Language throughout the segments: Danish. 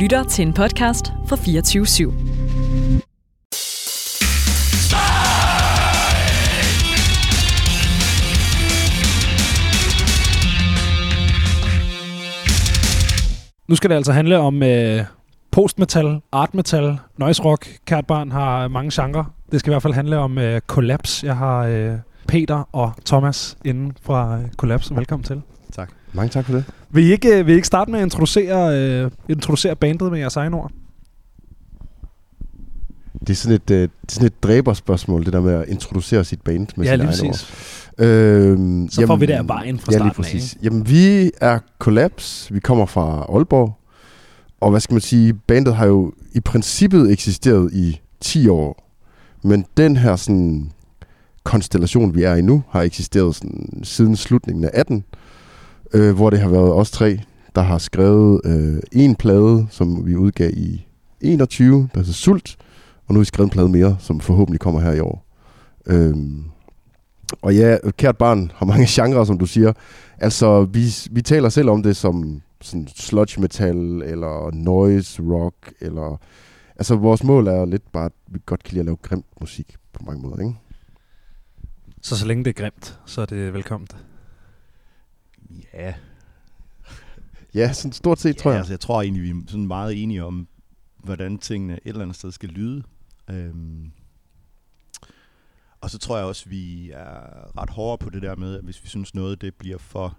lytter til en podcast fra 24 /7. Nu skal det altså handle om øh, postmetal, artmetal, noise rock. Kært barn har mange genrer. Det skal i hvert fald handle om øh, Collapse. Jeg har øh, Peter og Thomas inden fra øh, Collapse. Velkommen til. Tak. Mange tak for det. Vil I ikke, øh, vil I ikke starte med at introducere, øh, introducere bandet med jeres egen ord? Det er sådan et, øh, det er sådan et dræberspørgsmål, det der med at introducere sit band med ja, sit lige egne ord. præcis. Øhm, Så får vi det af vejen fra ja, starten lige af, præcis. Jamen, vi er Collapse. Vi kommer fra Aalborg. Og hvad skal man sige, bandet har jo i princippet eksisteret i 10 år. Men den her sådan konstellation, vi er i nu, har eksisteret sådan, siden slutningen af 18. Øh, hvor det har været os tre, der har skrevet øh, en plade, som vi udgav i 21, der hedder Sult. Og nu har vi skrevet en plade mere, som forhåbentlig kommer her i år. Øhm, og ja, kært barn har mange genrer, som du siger. Altså, vi, vi taler selv om det som sådan sludge metal, eller noise rock, eller... Altså, vores mål er lidt bare, at vi godt kan lide at lave grimt musik på mange måder, ikke? Så så længe det er grimt, så er det velkomment. Ja, Ja, sådan stort set, ja tror jeg. Altså, jeg tror egentlig, vi er sådan meget enige om, hvordan tingene et eller andet sted skal lyde. Øhm. Og så tror jeg også, vi er ret hårde på det der med, at hvis vi synes noget, det bliver for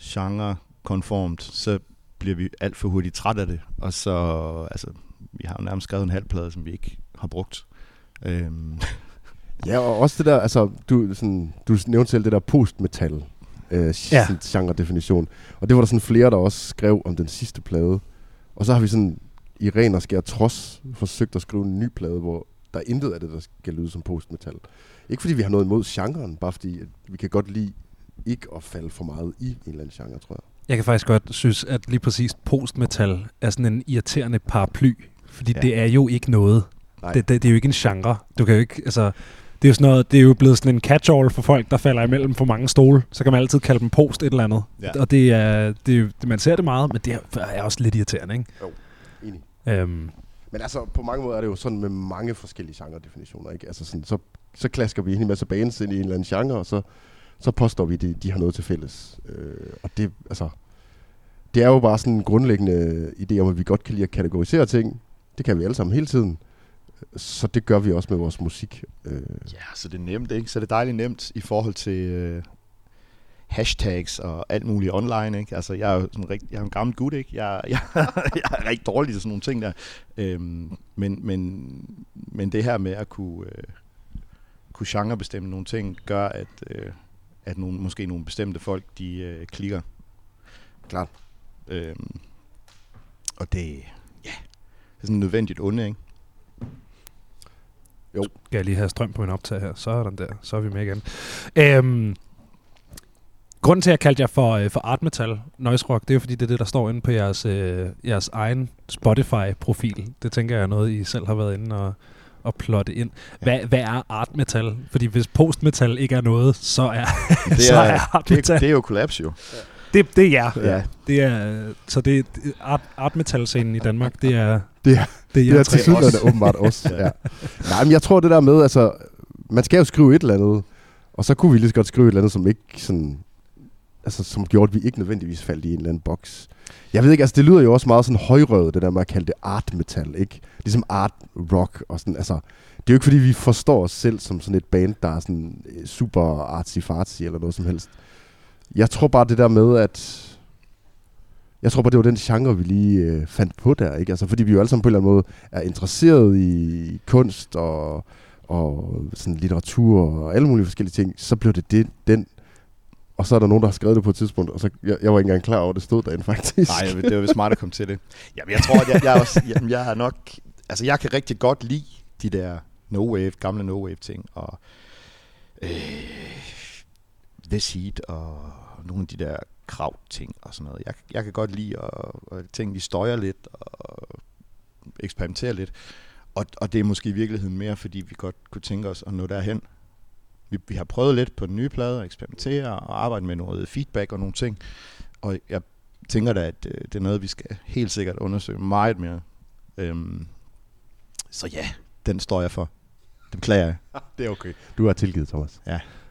genre-konformt, så bliver vi alt for hurtigt træt af det. Og så, altså, vi har jo nærmest skrevet en halv plade, som vi ikke har brugt. Øhm. Ja, og også det der, altså, du, sådan, du nævnte selv det der postmetal øh, Ja. genre-definition. Og det var der sådan flere, der også skrev om den sidste plade. Og så har vi sådan i ren og skær trods forsøgt at skrive en ny plade, hvor der er intet af det, der skal lyde som postmetal. Ikke fordi vi har noget imod genren, bare fordi at vi kan godt lide ikke at falde for meget i en eller anden genre, tror jeg. Jeg kan faktisk godt synes, at lige præcis postmetal er sådan en irriterende paraply. Fordi ja. Ja. det er jo ikke noget. Nej. Det, det, det er jo ikke en genre. Du kan jo ikke, altså, det er jo sådan noget, det er jo blevet sådan en catch-all for folk, der falder imellem for mange stole. Så kan man altid kalde dem post et eller andet. Ja. Og det er, det er jo, man ser det meget, men det er, er også lidt irriterende, ikke? Enig. Øhm, Men altså, på mange måder er det jo sådan med mange forskellige genre-definitioner, ikke? Altså sådan, så, så klasker vi en masse bands ind i en eller anden genre, og så, så påstår vi, at de, de har noget til fælles. Øh, og det, altså, det er jo bare sådan en grundlæggende idé om, at vi godt kan lide at kategorisere ting. Det kan vi alle sammen hele tiden. Så det gør vi også med vores musik. Øh, Ja, så det er nemt, ikke? Så det er dejligt nemt i forhold til øh, hashtags og alt muligt online, ikke? Altså, jeg er jo sådan rigt, jeg er en gammel gut, ikke? Jeg, jeg, jeg er rigtig dårlig til sådan nogle ting der. Øhm, men, men, men det her med at kunne, øh, kunne genrebestemme nogle ting, gør, at, øh, at nogle, måske nogle bestemte folk, de øh, klikker. Klart. Øhm, og det, ja, det er sådan nødvendigt onde, ikke? Skal jeg lige have strøm på en optag her. Så er den der. Så er vi med igen. Øhm, grunden til, at jeg kaldte jer for, øh, for art metal, noise rock, det er jo fordi, det er det, der står inde på jeres, øh, jeres egen Spotify-profil. Det tænker jeg er noget, I selv har været inde og, og plotte ind. Hvad, hvad er art metal? Fordi hvis post metal ikke er noget, så er, Det så er art det, metal. det er jo kollaps jo. Det, det er jer. Ja. Det er, så det, art, art metal scenen i Danmark, det er Det er- det er, det jer er til synligheden åbenbart også. ja. Nej, men jeg tror det der med, altså, man skal jo skrive et eller andet, og så kunne vi lige så godt skrive et eller andet, som ikke sådan, altså, som gjorde, at vi ikke nødvendigvis faldt i en eller anden boks. Jeg ved ikke, altså det lyder jo også meget sådan højrøvet, det der med at kalde det art metal, ikke? Ligesom art rock og sådan, altså, det er jo ikke fordi, vi forstår os selv som sådan et band, der er sådan øh, super artsy-fartsy eller noget som helst. Jeg tror bare det der med, at jeg tror bare, det var den genre, vi lige øh, fandt på der, ikke? Altså, fordi vi jo alle sammen på en eller anden måde er interesseret i kunst og, og sådan litteratur og alle mulige forskellige ting, så blev det, det den. Og så er der nogen, der har skrevet det på et tidspunkt, og så, jeg, jeg var ikke engang klar over, at det stod derinde faktisk. Nej, det var vist smart at komme til det. Jamen, jeg tror, at jeg, jeg, også, jamen, jeg har nok... Altså, jeg kan rigtig godt lide de der no-wave, gamle no-wave ting, og øh, This Heat, og nogle af de der krav ting og sådan noget. Jeg, jeg kan godt lide, at, at ting, de støjer lidt, og eksperimenterer lidt. Og, og det er måske i virkeligheden mere, fordi vi godt kunne tænke os at nå derhen. Vi, vi har prøvet lidt på den nye plade at eksperimentere og arbejde med noget feedback og nogle ting. Og jeg tænker da, at øh, det er noget, vi skal helt sikkert undersøge meget mere. Øhm, så ja, den står jeg for. Det beklager jeg. Det er okay. Du har tilgivet, Thomas.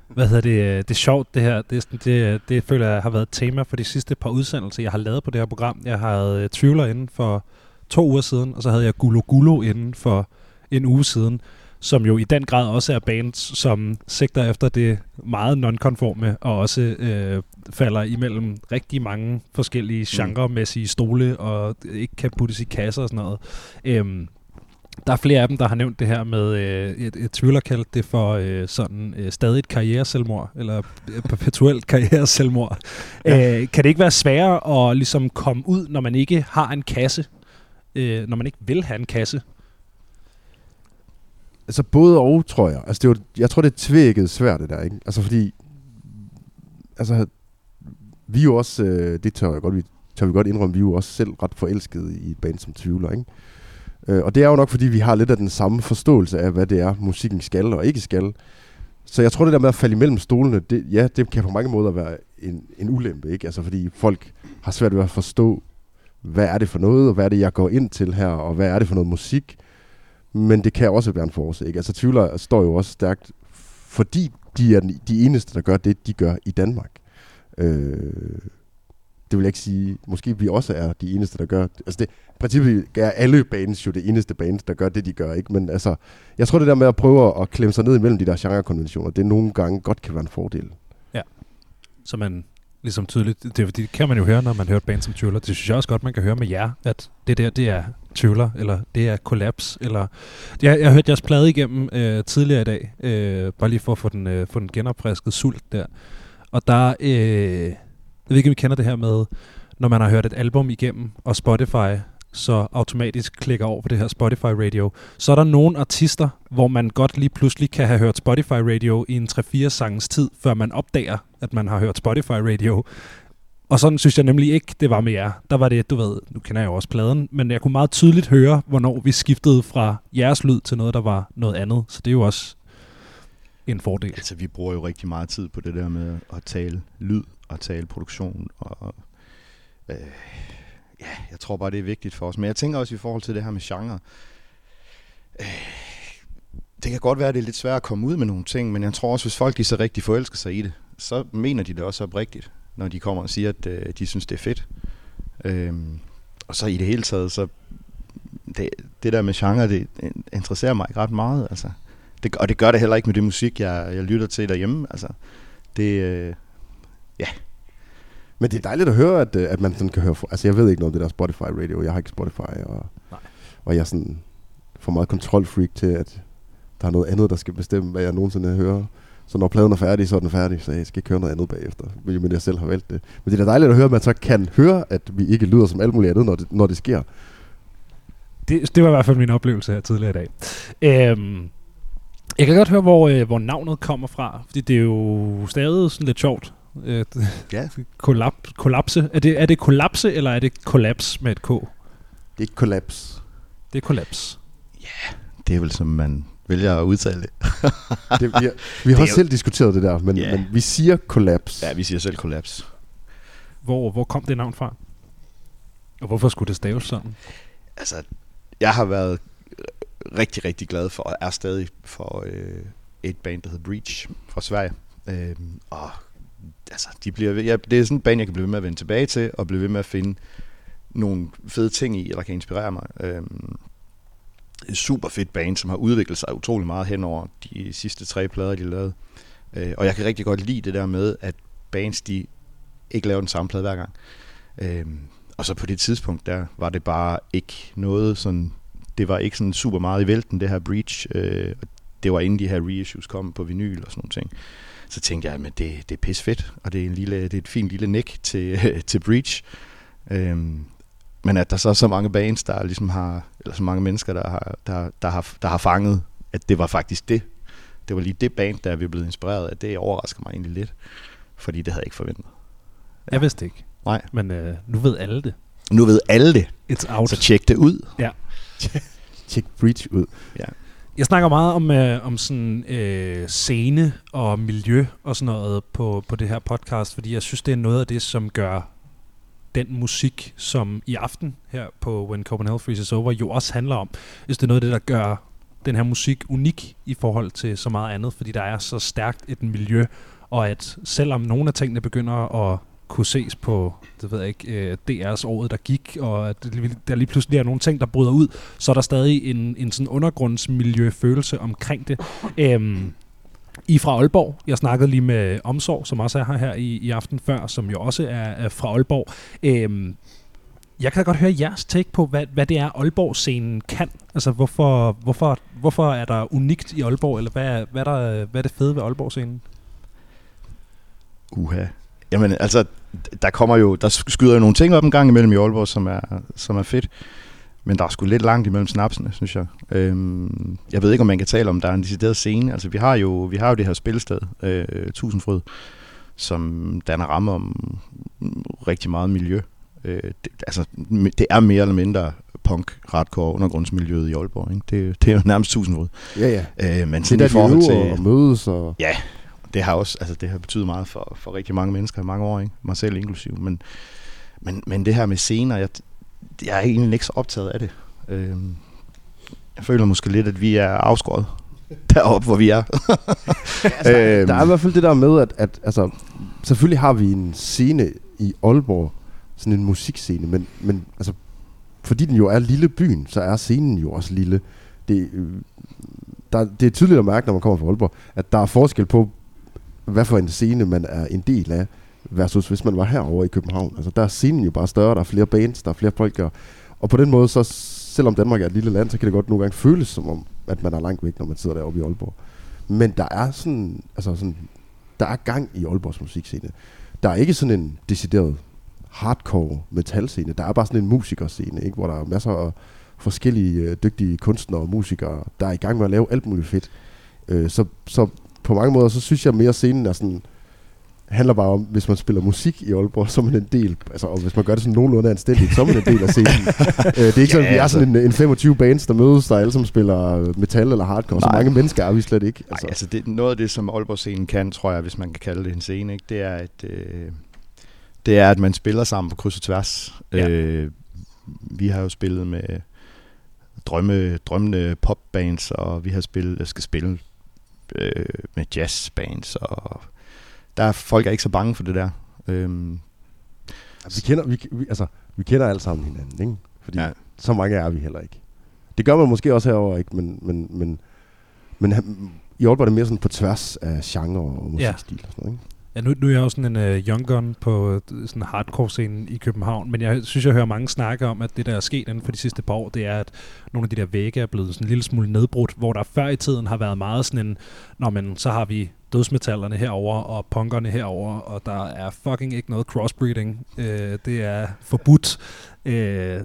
Hvad hedder det? øh, Det er sjovt, det her. Det, er sådan- det, det føler jeg har været et tema for de sidste par udsendelser, jeg har lavet på det her program. Jeg havde uh, Tvivler inden for to uger siden, og så havde jeg Gulo Gulo inden for en uge siden, som jo i den grad også er bands, som sigter efter det meget nonkonforme, og også øh, falder imellem rigtig mange forskellige genremæssige stole, og ikke kan puttes i kasser og sådan noget. Øhm, der er flere af dem, der har nævnt det her med, øh, et, et tvivler kaldt det for øh, sådan øh, stadig et karriereselvmord, eller perpetuelt karriereselvmord. Ja. Øh, kan det ikke være sværere at ligesom komme ud, når man ikke har en kasse? Øh, når man ikke vil have en kasse? Altså både og, tror jeg. Altså, det er jo, jeg tror, det er tvækket svært, det der, ikke? Altså, fordi... Altså, vi er jo også... Øh, det tør, jeg godt, vi, tør vi godt indrømme, vi er jo også selv ret forelskede i et band som Tvivler, ikke? Øh, og det er jo nok, fordi vi har lidt af den samme forståelse af, hvad det er, musikken skal og ikke skal. Så jeg tror, det der med at falde imellem stolene, det, ja, det kan på mange måder være en, en ulempe, ikke? Altså, fordi folk har svært ved at forstå, hvad er det for noget, og hvad er det, jeg går ind til her, og hvad er det for noget musik. Men det kan også være en force, ikke? Altså, Tvivler står jo også stærkt, fordi de er de eneste, der gør det, de gør i Danmark. Øh, det vil jeg ikke sige. Måske vi også er de eneste, der gør Altså det, i princippet er alle bands jo det eneste band, der gør det, de gør. ikke. Men altså, jeg tror det der med at prøve at klemme sig ned imellem de der genrekonventioner, det nogle gange godt kan være en fordel. Ja, Så man ligesom tydeligt, det, fordi, det kan man jo høre, når man hører et band som Tøller. Det synes jeg også godt, man kan høre med jer, at det der, det er Tøller, eller det er Collapse, eller... Jeg, jeg hørte jeres plade igennem øh, tidligere i dag, øh, bare lige for at få den, øh, få den genopfrisket sult der. Og der, øh, jeg ved ikke, om I kender det her med, når man har hørt et album igennem, og Spotify så automatisk klikker over på det her Spotify Radio, så er der nogle artister, hvor man godt lige pludselig kan have hørt Spotify Radio i en 3-4 sangens tid, før man opdager, at man har hørt Spotify Radio. Og sådan synes jeg nemlig ikke, det var med jer. Der var det, du ved, nu kender jeg jo også pladen, men jeg kunne meget tydeligt høre, hvornår vi skiftede fra jeres lyd til noget, der var noget andet. Så det er jo også en fordel. Altså, vi bruger jo rigtig meget tid på det der med at tale lyd og tale produktion. Og, øh, ja, jeg tror bare, det er vigtigt for os. Men jeg tænker også i forhold til det her med genre. Øh, det kan godt være, at det er lidt svært at komme ud med nogle ting, men jeg tror også, hvis folk de så rigtig forelsker sig i det, så mener de det også oprigtigt, når de kommer og siger, at øh, de synes, det er fedt. Øh, og så i det hele taget, så det, det der med genre, det interesserer mig ikke ret meget. Altså. Det, og det gør det heller ikke med det musik, jeg, jeg lytter til derhjemme. Altså, det, øh, øh, Men det er dejligt at høre, at, øh, at man sådan kan høre... Altså, jeg ved ikke noget om det der Spotify Radio. Jeg har ikke Spotify, og, Nej. og jeg er sådan for meget kontrolfreak til, at der er noget andet, der skal bestemme, hvad jeg nogensinde hører. Så når pladen er færdig, så er den færdig, så jeg skal ikke høre noget andet bagefter, men jeg selv har valgt det. Men det er da dejligt at høre, at man så kan høre, at vi ikke lyder som alt muligt andet, når det, når det sker. Det, det var i hvert fald min oplevelse her tidligere i dag. Øhm, jeg kan godt høre, hvor, øh, hvor navnet kommer fra, fordi det er jo stadig sådan lidt sjovt. Øh, ja, kollap, kollapse. Er det, er det kollapse, eller er det kollaps med et K? Det er kollaps. Det er kollaps. det er vel som man vælger at udtale det. Det, vi har, vi har er også jo- selv diskuteret det der, men, Ja. yeah. men vi siger kollaps. Ja, vi siger selv kollaps. Hvor, hvor kom det navn fra? Og hvorfor skulle det staves sådan? Altså, jeg har været rigtig, rigtig glad for, og er stadig for øh, et band, der hedder Breach fra Sverige. Øh, og altså, de bliver, ja, det er sådan en bane, jeg kan blive ved med at vende tilbage til, og blive ved med at finde nogle fede ting i, eller kan inspirere mig. Øhm, en super fedt bane, som har udviklet sig utrolig meget hen over de sidste tre plader, de lavede. Øh, og jeg kan rigtig godt lide det der med, at bands, de ikke laver den samme plade hver gang. Øh, og så på det tidspunkt, der var det bare ikke noget sådan, det var ikke sådan super meget i vælten, det her Breach. Øh, og det var inden de her reissues kom på vinyl og sådan nogle ting. Så tænkte jeg, at det, det er pis fedt, og det er, en lille, det er et fint lille nik til, til Breach. Øhm, men at der så er så mange bands, der ligesom har, eller så mange mennesker, der har, der, der, har, der har fanget, at det var faktisk det. Det var lige det band, der vi blevet inspireret af. Det overrasker mig egentlig lidt, fordi det havde jeg ikke forventet. Jeg vidste ikke. Nej. Men øh, nu ved alle det. Nu ved alle det, It's out. så tjek det ud. Tjek Breach ud. Jeg snakker meget om, øh, om sådan øh, scene og miljø og sådan noget på, på det her podcast, fordi jeg synes, det er noget af det, som gør den musik, som i aften her på When Copenhagen Freezes Over jo også handler om. Hvis det er noget af det, der gør den her musik unik i forhold til så meget andet, fordi der er så stærkt et miljø, og at selvom nogle af tingene begynder at kunne ses på, det ved jeg ikke, øh, DR's året, der gik, og at der lige pludselig er nogle ting, der bryder ud, så er der stadig en, en sådan undergrundsmiljø-følelse omkring det. Øhm, I fra Aalborg. Jeg snakkede lige med Omsorg, som også er her, her i, i aften før, som jo også er, er fra Aalborg. Øhm, jeg kan da godt høre jeres take på, hvad, hvad det er, Aalborg-scenen kan. Altså, hvorfor, hvorfor, hvorfor er der unikt i Aalborg, eller hvad, hvad, er, der, hvad er det fede ved Aalborg-scenen? Uha. Jamen, altså, der kommer jo, der skyder jo nogle ting op en gang imellem i Aalborg, som er, som er fedt. Men der er sgu lidt langt imellem snapsene, synes jeg. Øhm, jeg ved ikke, om man kan tale om, der er en decideret scene. Altså, vi har jo, vi har jo det her spilsted, øh, Tusindfrød, som danner ramme om rigtig meget miljø. Øh, det, altså, det er mere eller mindre punk, hardcore, undergrundsmiljøet i Aalborg. Ikke? Det, det er jo nærmest tusindrød. Ja, ja. Øh, men sådan det, i forhold til... Og mødes og... Ja, det har også, altså det har betydet meget for, for rigtig mange mennesker i mange år, ikke? mig selv inklusiv. Men, men, men det her med scener, jeg, jeg er egentlig ikke så optaget af det. Øh, jeg føler måske lidt, at vi er afskåret deroppe, hvor vi er. altså, øhm. Der er i hvert fald det der med, at, at altså, selvfølgelig har vi en scene i Aalborg, sådan en musikscene, men, men altså, fordi den jo er lille byen, så er scenen jo også lille. Det, øh, der, det er tydeligt at mærke, når man kommer fra Aalborg, at der er forskel på, hvad for en scene man er en del af, versus hvis man var herover i København. Altså der er scenen jo bare større, der er flere bands, der er flere folk, og, og på den måde, så selvom Danmark er et lille land, så kan det godt nogle gange føles som om, at man er langt væk, når man sidder deroppe i Aalborg. Men der er sådan, altså sådan, der er gang i Aalborgs musikscene. Der er ikke sådan en decideret hardcore metalscene. Der er bare sådan en musikerscene, ikke? hvor der er masser af forskellige øh, dygtige kunstnere og musikere, der er i gang med at lave alt muligt fedt. Øh, så, så på mange måder, så synes jeg mere, scenen er sådan, handler bare om, hvis man spiller musik i Aalborg, så er man en del, altså, og hvis man gør det sådan nogenlunde anstændigt, så er man en del af scenen. øh, det er ikke ja, sådan, at vi er altså. sådan en, en 25 bands, der mødes, der alle sammen spiller metal eller hardcore. Nej. Så mange mennesker er vi slet ikke. Altså. Nej, altså det, noget af det, som Aalborg-scenen kan, tror jeg, hvis man kan kalde det en scene, ikke, det er, at, øh, det er, at man spiller sammen på kryds og tværs. Ja. Øh, vi har jo spillet med drømme, drømmende popbands, og vi har spillet, skal spille øh, med jazzbands, og der er folk er ikke så bange for det der. Øhm, vi kender, vi, vi, altså, vi kender alle sammen hinanden, ikke? Fordi ja. så mange er vi heller ikke. Det gør man måske også herover ikke, men, men, men, men i Aalborg er det mere sådan på tværs af genre og musikstil ja. og sådan noget, ikke? Ja, nu, nu er jeg jo sådan en uh, young gun på uh, sådan hardcore-scenen i København, men jeg synes, jeg hører mange snakke om, at det, der er sket inden for de sidste par år, det er, at nogle af de der vægge er blevet sådan en lille smule nedbrudt, hvor der før i tiden har været meget sådan en, når man så har vi dødsmetallerne herover og punkerne herover, og der er fucking ikke noget crossbreeding. Uh, det er forbudt. Uh,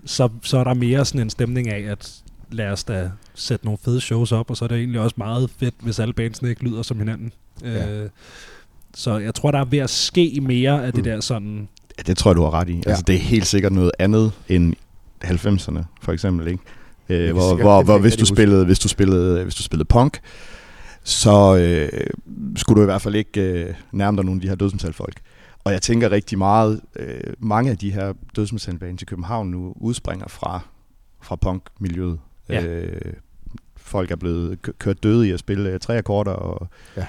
så, så er der mere sådan en stemning af, at lad os da sætte nogle fede shows op, og så er det egentlig også meget fedt, hvis alle bandsene ikke lyder som hinanden. Ja. Uh, så jeg tror, der er ved at ske mere af det mm. der sådan... Ja, det tror jeg, du har ret i. Ja. Altså, det er helt sikkert noget andet end 90'erne, for eksempel, ikke? Øh, hvor, hvor, hvor hvis, du spillede, hvis, du spillede, hvis du spillede punk, så øh, skulle du i hvert fald ikke øh, nærme dig nogle af de her dødsmetalfolk. Og jeg tænker rigtig meget, øh, mange af de her dødsmetalbaner i København nu udspringer fra, fra punkmiljøet. Ja. Øh, folk er blevet kørt døde i at spille tre akkorder og ja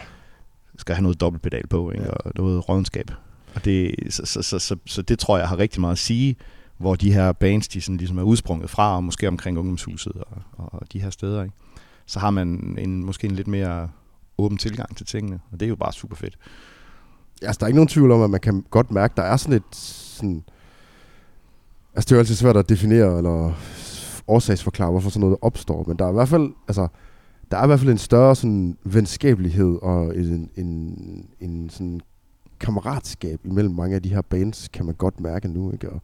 skal have noget dobbeltpedal på, ikke? Ja. og noget rådenskab. Og det, så, så, så, så, så det tror jeg har rigtig meget at sige, hvor de her bands, de sådan ligesom er udsprunget fra, og måske omkring ungdomshuset og, og de her steder, ikke? så har man en, måske en lidt mere åben tilgang til tingene, og det er jo bare super fedt. Altså, der er ikke nogen tvivl om, at man kan godt mærke, der er sådan et... Sådan, altså, det er jo altid svært at definere eller årsagsforklare, hvorfor sådan noget opstår, men der er i hvert fald... Altså, der er i hvert fald en større sådan, venskabelighed og en, en, en sådan kammeratskab imellem mange af de her bands, kan man godt mærke nu. Ikke? Og,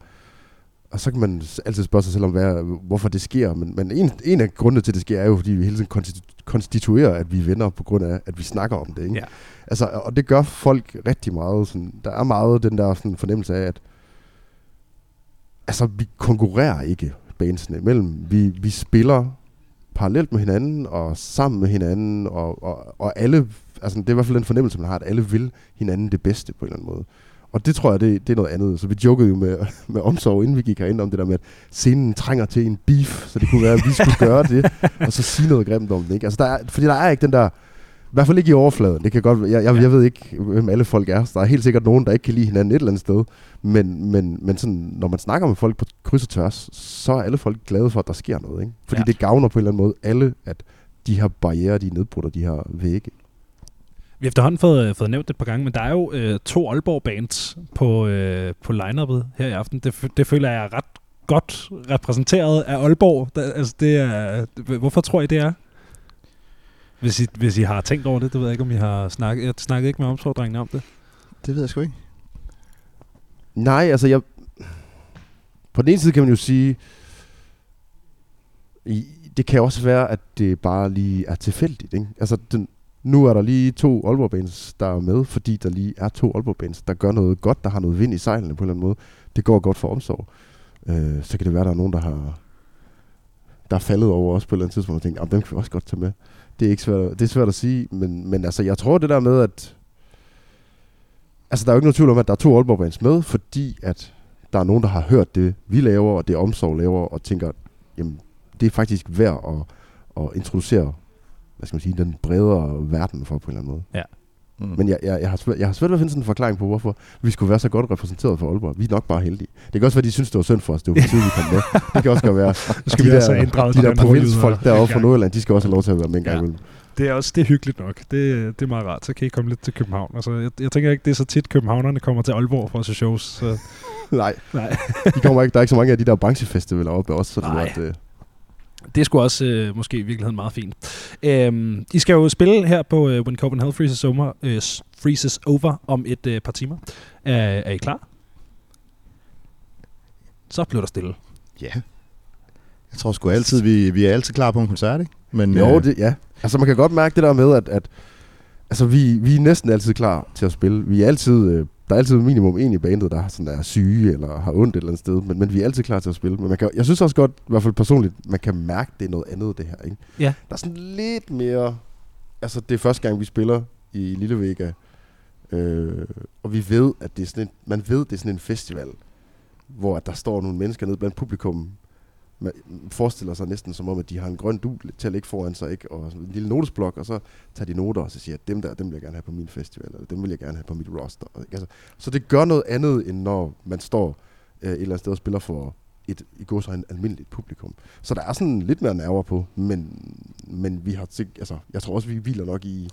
og så kan man altid spørge sig selv om, hvad, hvorfor det sker. Men, men en, en af grundene til, at det sker, er jo, fordi vi hele tiden konstituerer, at vi er venner, på grund af, at vi snakker om det. Ikke? Ja. Altså, og det gør folk rigtig meget. Sådan, der er meget den der sådan, fornemmelse af, at altså, vi konkurrerer ikke bandsene imellem. Vi, vi spiller parallelt med hinanden og sammen med hinanden, og, og, og alle, altså det er i hvert fald den fornemmelse, man har, at alle vil hinanden det bedste på en eller anden måde. Og det tror jeg, det, det er noget andet. Så vi jokede jo med, med omsorg, inden vi gik herind om det der med, at scenen trænger til en beef, så det kunne være, at vi skulle gøre det, og så sige noget grimt om det. Ikke? Altså, der er, fordi der er ikke den der, hvert fald ikke i overfladen. Det kan godt, jeg, jeg, jeg ved ikke, hvem alle folk er. Der er helt sikkert nogen, der ikke kan lide hinanden et eller andet sted. Men, men, men sådan, når man snakker med folk på kryds og tværs, så er alle folk glade for, at der sker noget. Ikke? Fordi Ja. ja. det gavner på en eller anden måde alle, at de her barriere, de nedbrudt, de her vægge. Vi har efterhånden fået, øh, fået nævnt det et par gange, men der er jo øh, to Aalborg-bands på, øh, på line-uppet her i aften. Det, det føler jeg er ret godt repræsenteret af Aalborg. Der, altså, det er, hvorfor tror I, det er? Hvis I, hvis I har tænkt over det, det ved jeg ikke, om I har snakket. Jeg snakkede ikke med omsorgdrengene om det. Det ved jeg sgu ikke. Nej, altså jeg... På den ene side kan man jo sige, i- det kan også være, at det bare lige er tilfældigt. Ikke? Altså, den, nu er der lige to Aalborg Bands, der er med, fordi der lige er to Aalborg Bands, der gør noget godt, der har noget vind i sejlene på en eller anden måde. Det går godt for omsorg. Øh, så kan det være, der er nogen, der har der er faldet over os på et eller andet tidspunkt og tænkt, "Ah, dem kan vi også godt tage med. Det er ikke svært, det er svært at sige, men, men altså, jeg tror det der med, at altså, der er jo ikke nogen tvivl om, at der er to Aalborg Bands med, fordi at der er nogen, der har hørt det, vi laver, og det omsorg laver, og tænker, jamen, det er faktisk værd at, at introducere hvad skal man sige, den bredere verden for på en eller anden måde. Ja. Mm. Men jeg, jeg, jeg, har svært, jeg har svært ved at finde sådan en forklaring på, hvorfor vi skulle være så godt repræsenteret for Aalborg. Vi er nok bare heldige. Det kan også være, de synes, det var synd for os. Det var for tidligt, vi kom med. Det kan også godt være. skal de vi altså der, inddrage de de der der provinsfolk derovre fra. Nordjylland, de skal også have lov til at være med en gang Ja. Det er også det er hyggeligt nok. Det, det er meget rart. Så kan I komme lidt til København. Altså, jeg, jeg tænker ikke, det er så tit, københavnerne kommer til Aalborg for at se shows. Så, Nej, nej. de kommer ikke. Der er ikke så mange af de der branchefestivaler oppe også. Så det at, øh, Det er sgu også øh, måske i virkeligheden meget fint. Øhm, I skal jo spille her på øh, When Copenhagen Freezes Over, øh, freezes over om et øh, par timer. Er, er I klar? Så bliver der stille. Ja. Jeg tror sgu altid, vi, vi er altid klar på en koncert, ikke? Men, Jo, øh, det, ja. Altså man kan godt mærke det der med, at, at altså, vi, vi er næsten altid klar til at spille. Vi er altid, øh, der er altid minimum en i bandet, der er, sådan, der er syge eller har ondt et eller andet sted, men, men vi er altid klar til at spille. Men man kan, jeg synes også godt, i hvert fald personligt, man kan mærke, det er noget andet det her. Ikke? Ja. Der er sådan lidt mere, altså det er første gang, vi spiller i Lille Vega, øh, og vi ved, at det er sådan en, man ved, det er sådan en festival, hvor at der står nogle mennesker nede blandt publikum, man forestiller sig næsten som om, at de har en grøn dul til at ligge foran sig, ikke? og en lille notesblok, og så tager de noter, og så siger, at dem der, dem vil jeg gerne have på min festival, eller dem vil jeg gerne have på mit roster. Ikke? Altså, så det gør noget andet, end når man står øh, et eller andet sted og spiller for et, i går så en almindeligt publikum. Så der er sådan lidt mere nerver på, men, men vi har tæ- altså, jeg tror også, vi hviler nok i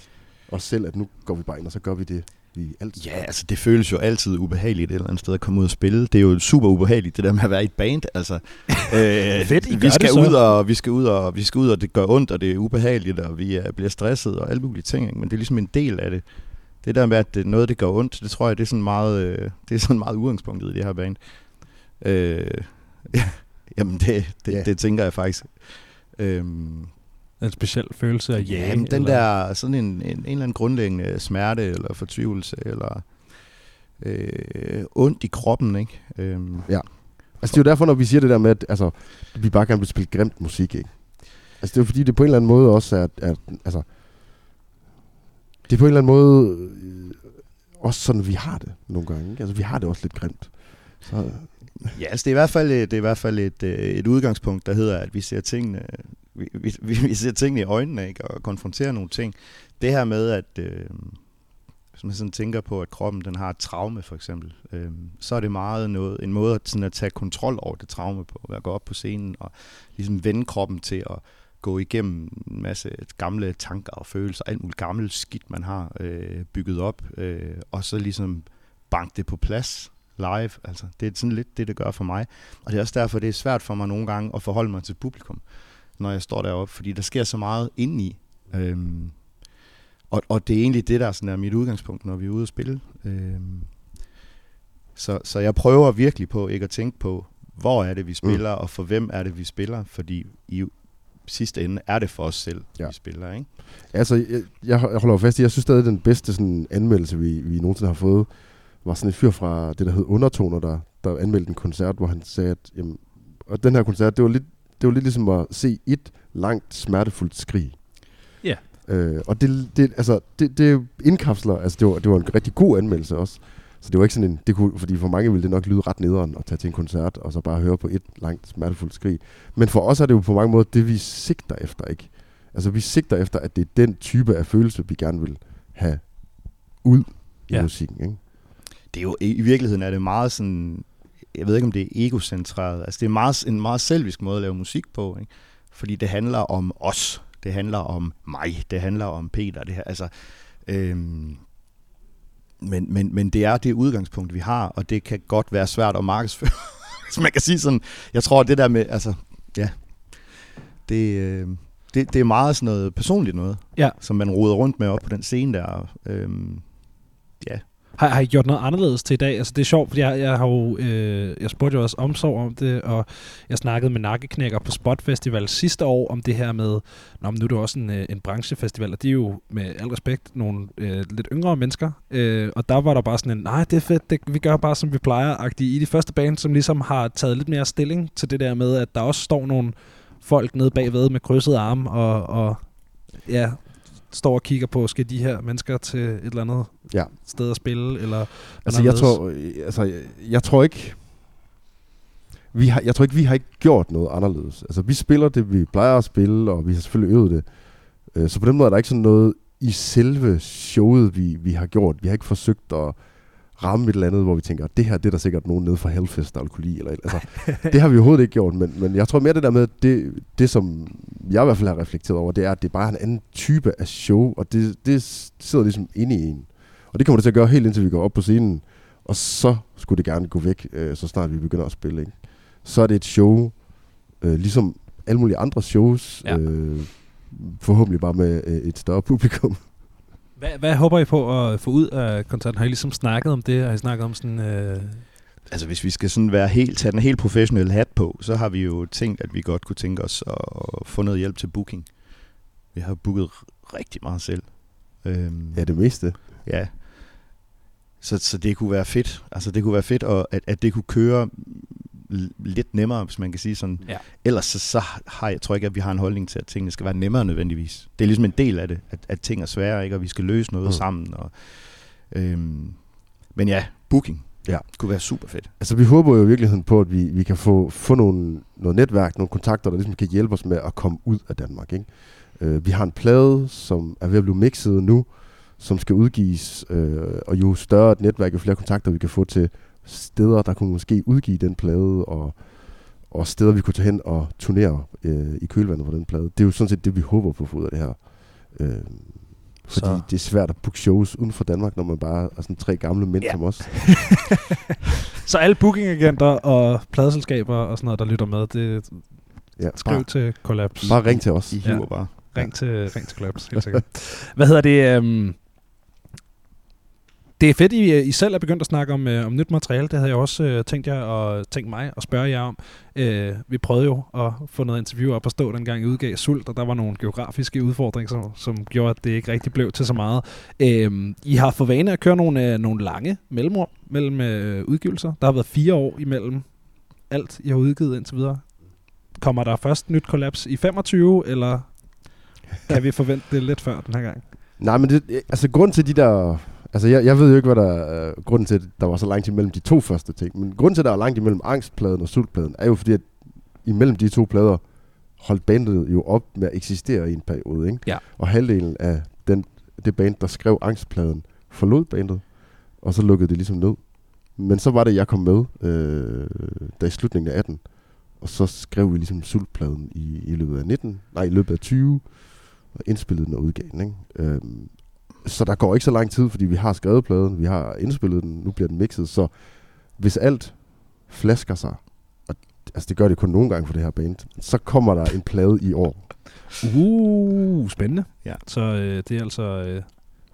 os selv, at nu går vi bare ind, og så gør vi det, vi altid Ja, altså det føles jo altid ubehageligt et eller andet sted at komme ud og spille. Det er jo super ubehageligt, det der med at være i et band. Altså, øh, Fedt, I vi skal det så. ud og vi skal ud og vi skal ud og det gør ondt og det er ubehageligt og vi er, bliver stresset og alle mulige ting, ikke? men det er ligesom en del af det. Det der med at det, noget det gør ondt, det tror jeg det er sådan meget øh, det er sådan meget udgangspunktet i det her band. Øh, jamen det, det, Ja. det tænker jeg faktisk. Øhm, En speciel følelse af Ja, ja, men den der sådan en, en, en eller anden grundlæggende smerte eller fortvivlelse eller øh, ondt i kroppen, ikke? Øhm, Altså det er jo derfor, når vi siger det der med, at altså, vi bare gerne vil spille grimt musik, ikke? Altså det er jo fordi, det på en eller anden måde også er, at, altså, det er på en eller anden måde øh, også sådan, vi har det nogle gange, ikke? Altså vi har det også lidt grimt. Så, Ja, altså det er i hvert fald et, det er i hvert fald et, øh, et udgangspunkt, der hedder, at vi ser tingene, vi, vi, vi ser tingene i øjnene ikke? og konfronterer nogle ting. Det her med, at øh, hvis man sådan tænker på, at kroppen den har et traume for eksempel, øh, så er det meget noget, en måde at, sådan at tage kontrol over det traume på, at gå op på scenen og ligesom vende kroppen til at gå igennem en masse gamle tanker og følelser, alt muligt gammelt skidt, man har øh, bygget op, øh, og så ligesom banke det på plads live. Altså, det er sådan lidt det, det gør for mig. Og det er også derfor, det er svært for mig nogle gange at forholde mig til publikum, når jeg står deroppe, fordi der sker så meget indeni. Øhm, og, og det er egentlig det, der sådan er mit udgangspunkt, når vi er ude at spille. Øhm, så, så jeg prøver virkelig på ikke at tænke på, hvor er det, vi spiller, mm. og for hvem er det, vi spiller, fordi i sidste ende er det for os selv, ja. Vi spiller, ikke? altså, jeg, jeg holder fast i, jeg synes stadig, den bedste sådan, anmeldelse, vi, vi nogensinde har fået, var sådan en fyr fra det, der hed Undertoner, der, der anmeldte en koncert, hvor han sagde, at jamen, og den her koncert, det var lidt, det var lidt ligesom at se et langt, smertefuldt skrig. Ja. Øh, og det, det, altså, det, det indkapsler, altså det var, det var en rigtig god anmeldelse også. Så det var ikke sådan en, det kunne, fordi for mange ville det nok lyde ret nederen at tage til en koncert, og så bare høre på et langt smertefuldt skrig. Men for os er det jo på mange måder det, vi sigter efter, ikke? Altså vi sigter efter, at det er den type af følelse, vi gerne vil have ud i Ja. musikken, ikke? det er jo i virkeligheden er det meget sådan, jeg ved ikke om det er egocentreret, altså det er meget, en meget selvisk måde at lave musik på, ikke? fordi det handler om os, det handler om mig, det handler om Peter, det her, altså, øhm, men, men, men det er det udgangspunkt, vi har, og det kan godt være svært at markedsføre, hvis man kan sige sådan, jeg tror det der med, altså, ja, det, øh, det, det er meget sådan noget personligt noget, Ja. som man roder rundt med op på den scene der, øhm, har, har I gjort noget anderledes til i dag? Altså det er sjovt, fordi jeg, jeg har jo, øh, jeg spurgte jo også omsorg om det, og jeg snakkede med nakkeknækker på Spot Festival sidste år om det her med, Nå, men nu er det også en, øh, en branchefestival, og de er jo med al respekt nogle øh, lidt yngre mennesker, øh, og der var der bare sådan en, nej, det er fedt, det, vi gør bare som vi plejer, -agtigt. i de første band, som ligesom har taget lidt mere stilling til det der med, at der også står nogle folk nede bagved med krydsede arme, og, og ja, står og kigger på, skal de her mennesker til et eller andet Ja. sted at spille, eller Altså jeg tror, øh, altså, jeg, jeg tror ikke, vi har, jeg tror ikke, vi har ikke gjort noget anderledes. Altså vi spiller det, vi plejer at spille, og vi har selvfølgelig øvet det. Øh, Så på den måde er der ikke sådan noget i selve showet, vi, vi har gjort. Vi har ikke forsøgt at ramme et eller andet, hvor vi tænker, det her det er der sikkert nogen nede fra Hellfest, der vil kunne lide. Eller, altså, det har vi overhovedet ikke gjort, men, men jeg tror mere det der med, det, det som jeg i hvert fald har reflekteret over, det er, at det er bare en anden type af show, og det, det sidder ligesom inde i en. Og det kommer det til at gøre helt indtil vi går op på scenen, og så skulle det gerne gå væk, øh, så snart vi begynder at spille. Ikke? Så er det et show, øh, ligesom alle mulige andre shows, ja. øh, forhåbentlig bare med øh, et større publikum. Hvad, hvad håber I på at få ud af koncerten? Har I ligesom snakket om det? Har I snakket om sådan... Øh... Altså hvis vi skal sådan være helt, tage den helt professionelle hat på, så har vi jo tænkt, at vi godt kunne tænke os at få noget hjælp til booking. Vi har booket rigtig meget selv. Øhm, Ja, det meste. ja. Så, så det kunne være fedt. Altså det kunne være fedt, og at, at det kunne køre lidt nemmere, hvis man kan sige sådan. Ja. Ellers så, så har jeg tror ikke, at vi har en holdning til, at tingene skal være nemmere nødvendigvis. Det er ligesom en del af det, at, at ting er svære, ikke? og vi skal løse noget Mm. mm. sammen. Og, øhm, men ja, booking Ja. kunne være super fedt. Altså vi håber jo i virkeligheden på, at vi, vi kan få, få nogle, noget netværk, nogle kontakter, der ligesom kan hjælpe os med at komme ud af Danmark. Ikke? Øh, vi har en plade, som er ved at blive mixet nu, som skal udgives, øh, og jo større et netværk, jo flere kontakter vi kan få til steder, der kunne måske udgive den plade, og, og steder, vi kunne tage hen og turnere øh, i kølvandet på den plade. Det er jo sådan set det, vi håber på at få ud af det her. Øh, fordi Så- det er svært at booke shows uden for Danmark, når man bare er sådan tre gamle mænd Ja. ja. som os. Så alle bookingagenter og pladeselskaber og sådan noget, der lytter med, det Ja, skriv bare, til Collapse. bare ring til os. I Ja. hiver bare. Ring til, ring til Collapse, helt sikkert. Hvad hedder det? Um, det er fedt, I, I selv er begyndt at snakke om, uh, om nyt materiale. Det havde jeg også uh, tænkt, jer og tænkt mig at spørge jer om. Uh, vi prøvede jo at få noget interview op at stå, dengang I udgav Sult, og der var nogle geografiske udfordringer, som, som gjorde, at det ikke rigtig blev til så meget. Uh, I har for vane at køre nogle, uh, nogle lange mellemrum mellem uh, udgivelser. Der har været fire år imellem alt, I har udgivet indtil videre. Kommer der først nyt kollaps i 25, eller kan vi forvente det lidt før den her gang? Nej, men det, altså grund til de der... Altså jeg, jeg ved jo ikke, hvad der er øh, grunden til, at der var så langt imellem de to første ting. Men grunden til, at der er langt imellem angstpladen og sultpladen, er jo fordi, at imellem de to plader holdt bandet jo op med at eksistere i en periode. Ikke? Ja. Og halvdelen af den, det band, der skrev angstpladen, forlod bandet. Og så lukkede det ligesom ned. Men så var det, jeg kom med, øh, da i slutningen af 18. Og så skrev vi ligesom sultpladen i, i løbet af 19, nej, i løbet af 20, og indspillede den og udgav den. Ikke? Øhm, så der går ikke så lang tid, fordi vi har skrevet pladen, vi har indspillet den, nu bliver den mixet, så hvis alt flasker sig, og altså det gør det kun nogle gange for det her band, så kommer der en plade i år. Uh, spændende. Ja. Så øh, det er altså øh,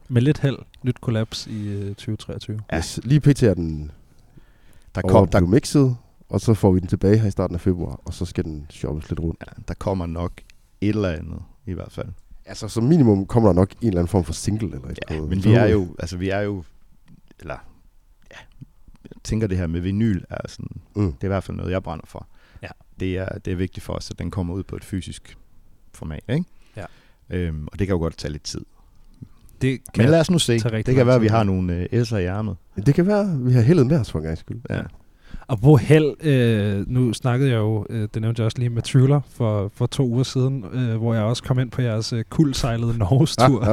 med lidt held nyt kollaps i øh, 2023. Ja. Yes, lige pt. er den Der, kom, der, mixet, og så får vi den tilbage her i starten af februar, og så skal den shoppes lidt rundt. ja, der kommer nok et eller andet, i hvert fald. Altså som minimum kommer der nok en eller anden form for single eller Ja, andet. men vi er jo, altså vi er jo, eller, ja, jeg tænker det her med vinyl er sådan, Mm. det er i hvert fald noget, jeg brænder for. Ja. Det er, det er vigtigt for os, at den kommer ud på et fysisk format, ikke? Ja. Øhm, og det kan jo godt tage lidt tid. Det Men lad os nu se. Det kan være, at vi har nogle øh, S'er i ærmet. Det kan være, at vi har heldet med os for en gang skyld. Ja. Og hvor held, øh, nu snakkede jeg jo, øh, det nævnte jeg også lige med Thriller for, for to uger siden, øh, hvor jeg også kom ind på jeres øh, kuldsejlede Norges-tur.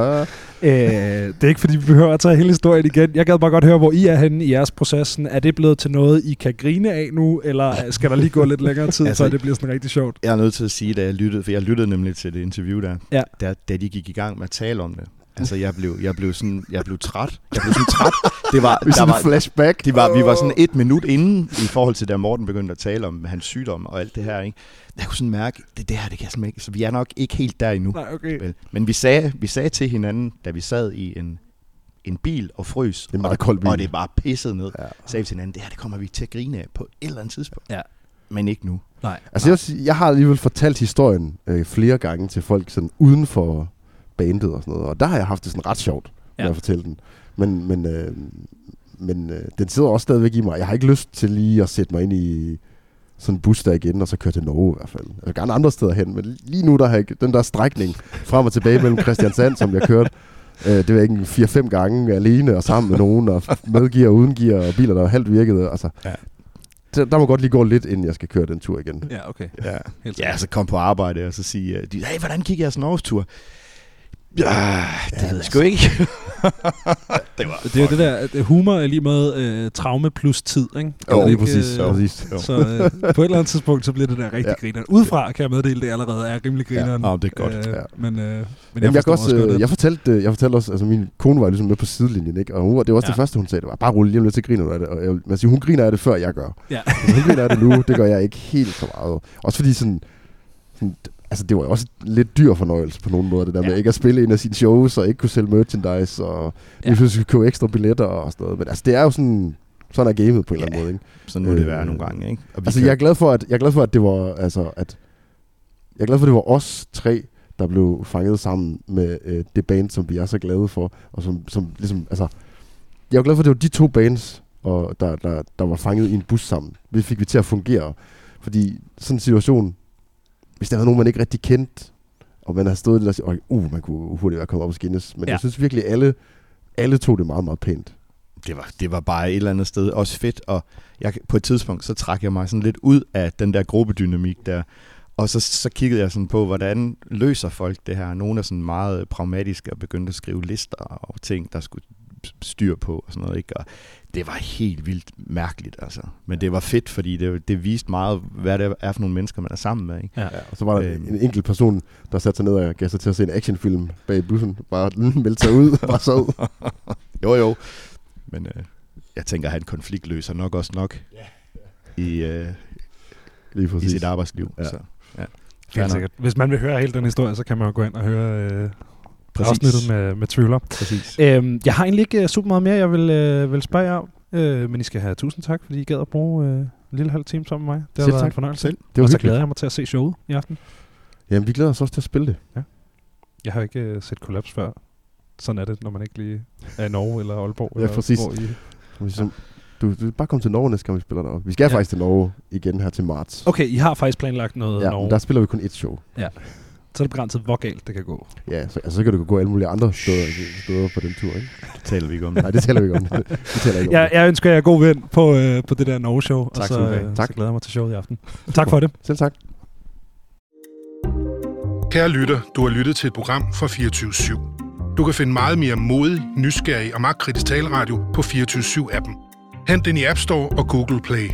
Øh, det er ikke fordi, vi behøver at tage hele historien igen. Jeg gad bare godt høre, hvor I er henne i jeres processen. Er det blevet til noget, I kan grine af nu, eller skal der lige gå lidt længere tid, Altså- før det bliver sådan rigtig sjovt? Jeg er nødt til at sige, da jeg lyttede, for jeg lyttede nemlig til det interview der, Ja. da, da de gik i gang med at tale om det. Altså, jeg blev, jeg blev, sådan, jeg blev træt. Jeg blev sådan træt. Det var, Vi er der sådan var, en flashback. det var, vi var sådan et minut inden i forhold til, da Morten begyndte at tale om hans sygdom og alt det her. Ikke? Jeg kunne sådan mærke, det, det her, det kan jeg simpelthen ikke. Så vi er nok ikke helt der endnu. Nej, okay. Men vi sagde, vi sagde til hinanden, da vi sad i en, en bil og frøs, En meget og, kold bil. og det bare pissede ned, Ja. sagde vi til hinanden, det her det kommer vi til at grine af på et eller andet tidspunkt. Ja. Men ikke nu. Nej. Altså, jeg, vil sige, jeg har alligevel fortalt historien øh, flere gange til folk sådan uden for bandet og sådan noget, og der har jeg haft det sådan ret sjovt med Ja. at fortælle den. Men, men, øh, men øh, den sidder også stadigvæk i mig. Jeg har ikke lyst til lige at sætte mig ind i sådan en bus der igen, og så køre til Norge i hvert fald. Jeg vil gerne andre steder hen, men lige nu der har jeg ikke den der strækning frem og tilbage mellem Christiansand, som jeg kørte. Øh, det var ikke en 4-5 gange alene og sammen med nogen, og med gear og uden gear, og biler, der var halvt virkede. Altså, Ja. der, der må godt lige gå lidt, inden jeg skal køre den tur igen. Ja, okay. Ja. Helt Ja, så kom på arbejde og så sige, øh, hey, hvordan gik jeres Norges-tur? Ja, det ved jeg sgu ikke. det var Det er jo det der, at humor er lige med øh, traume plus tid, ikke? Jo, Er det lige præcis. øh, præcis. Jo. Så øh, på et eller andet tidspunkt, så bliver det der rigtig Ja. ja. grineren. Udefra kan jeg meddele, det allerede er rimelig grineren. Ja, det er godt. Øh, Ja. Men, øh, men Men jeg, jeg, forstår kan også, godt øh, jeg, fortalte, øh, jeg fortalte også, altså min kone var ligesom med på sidelinjen, ikke? og hun, det var også ja. Ja. det første, hun sagde, det var bare rulle lige om lidt til griner du af det. Og jeg, man siger, hun griner af det, før jeg gør. Ja. Men hun griner af det nu, det gør jeg ikke helt så meget. Også fordi sådan, sådan altså det var jo også lidt dyr fornøjelse på nogle måder, det der ja. med Ja. ikke at spille en af sine shows, og ikke kunne sælge merchandise, og ja. Ja. lige pludselig købe ekstra billetter og sådan noget. Men altså det er jo sådan, sådan er gamet på en eller anden Ja. måde, ikke? Så nu er det Øh, være nogle gange, ikke? Og Altså, kan- jeg er glad for, at, jeg er glad for, at det var, altså, at, jeg er glad for, at det var os tre, der blev fanget sammen med øh, det band, som vi er så glade for, og som, som ligesom, altså, jeg er glad for, at det var de to bands, og der, der, der var fanget i en bus sammen. Det fik vi til at fungere, fordi sådan en situation, hvis der var nogen, man ikke rigtig kendte, og man har stået der og sagt, uh, man kunne hurtigt være kommet op og skinnes, men ja. Jeg synes virkelig, alle, alle tog det meget, meget pænt. det var, det var bare et eller andet sted også fedt, og jeg, på et tidspunkt, så trak jeg mig sådan lidt ud af den der gruppedynamik der, og så, så kiggede jeg sådan på, hvordan løser folk det her. Nogle er sådan meget pragmatiske og begyndte at skrive lister og ting, der skulle styr på og sådan noget, ikke? Og det var helt vildt mærkeligt, altså. Men det var fedt, fordi det, det viste meget, hvad det er for nogle mennesker, man er sammen med, ikke? Ja. Ja, og så var der Øhm. en enkelt person, der satte sig ned og gav sig til at se en actionfilm bag bussen. Bare meldte sig ud og bare sad. Jo, jo. Men øh, jeg tænker, at han konfliktløser nok også nok i, øh, Lige i præcis. sit arbejdsliv. Ja. Så, ja. Helt sikkert. Hvis man vil høre hele den historie, så kan man jo gå ind og høre øh, Præcis. afsnittet med, med Thriller. Præcis. Øhm, jeg har egentlig ikke øh, super meget mere, jeg vil, øh, vil spørge jer om. Øh, men I skal have tusind tak, fordi I gad at bruge øh, en lille halv time sammen med mig. Det har Selv været tak. en fornøjelse. Selv. Det var og så glæder jeg mig til at se showet i aften. Jamen, vi glæder os også til at spille det. Jeg har ikke øh, set Collapse før. Sådan er det, når man ikke lige er i Norge eller Aalborg. Ja, eller præcis. Hvor I... Ja. Du, du bare kom til Norge næste gang, vi spiller deroppe. Vi skal ja. Ja. faktisk til Norge igen her til marts. Okay, I har faktisk planlagt noget ja, Norge. der spiller vi kun ét show. Så er det begrænset, hvor galt det kan gå. Ja, så, altså, så kan du gå alle mulige andre steder, steder på den tur, ikke? Det taler vi ikke om. Nej, det taler vi ikke om. Vi taler ikke om Jeg, det. jeg ønsker jer god vind på, øh, på det der Norge-show. og Tak så, du have. øh, Tak. så glæder jeg mig til showet i aften. Tak for det. Selv tak. Kære lytter, du har lyttet til et program fra 24 /7. Du kan finde meget mere modig, nysgerrig og magtkritisk taleradio på 24 7 appen Hent den i App Store og Google Play.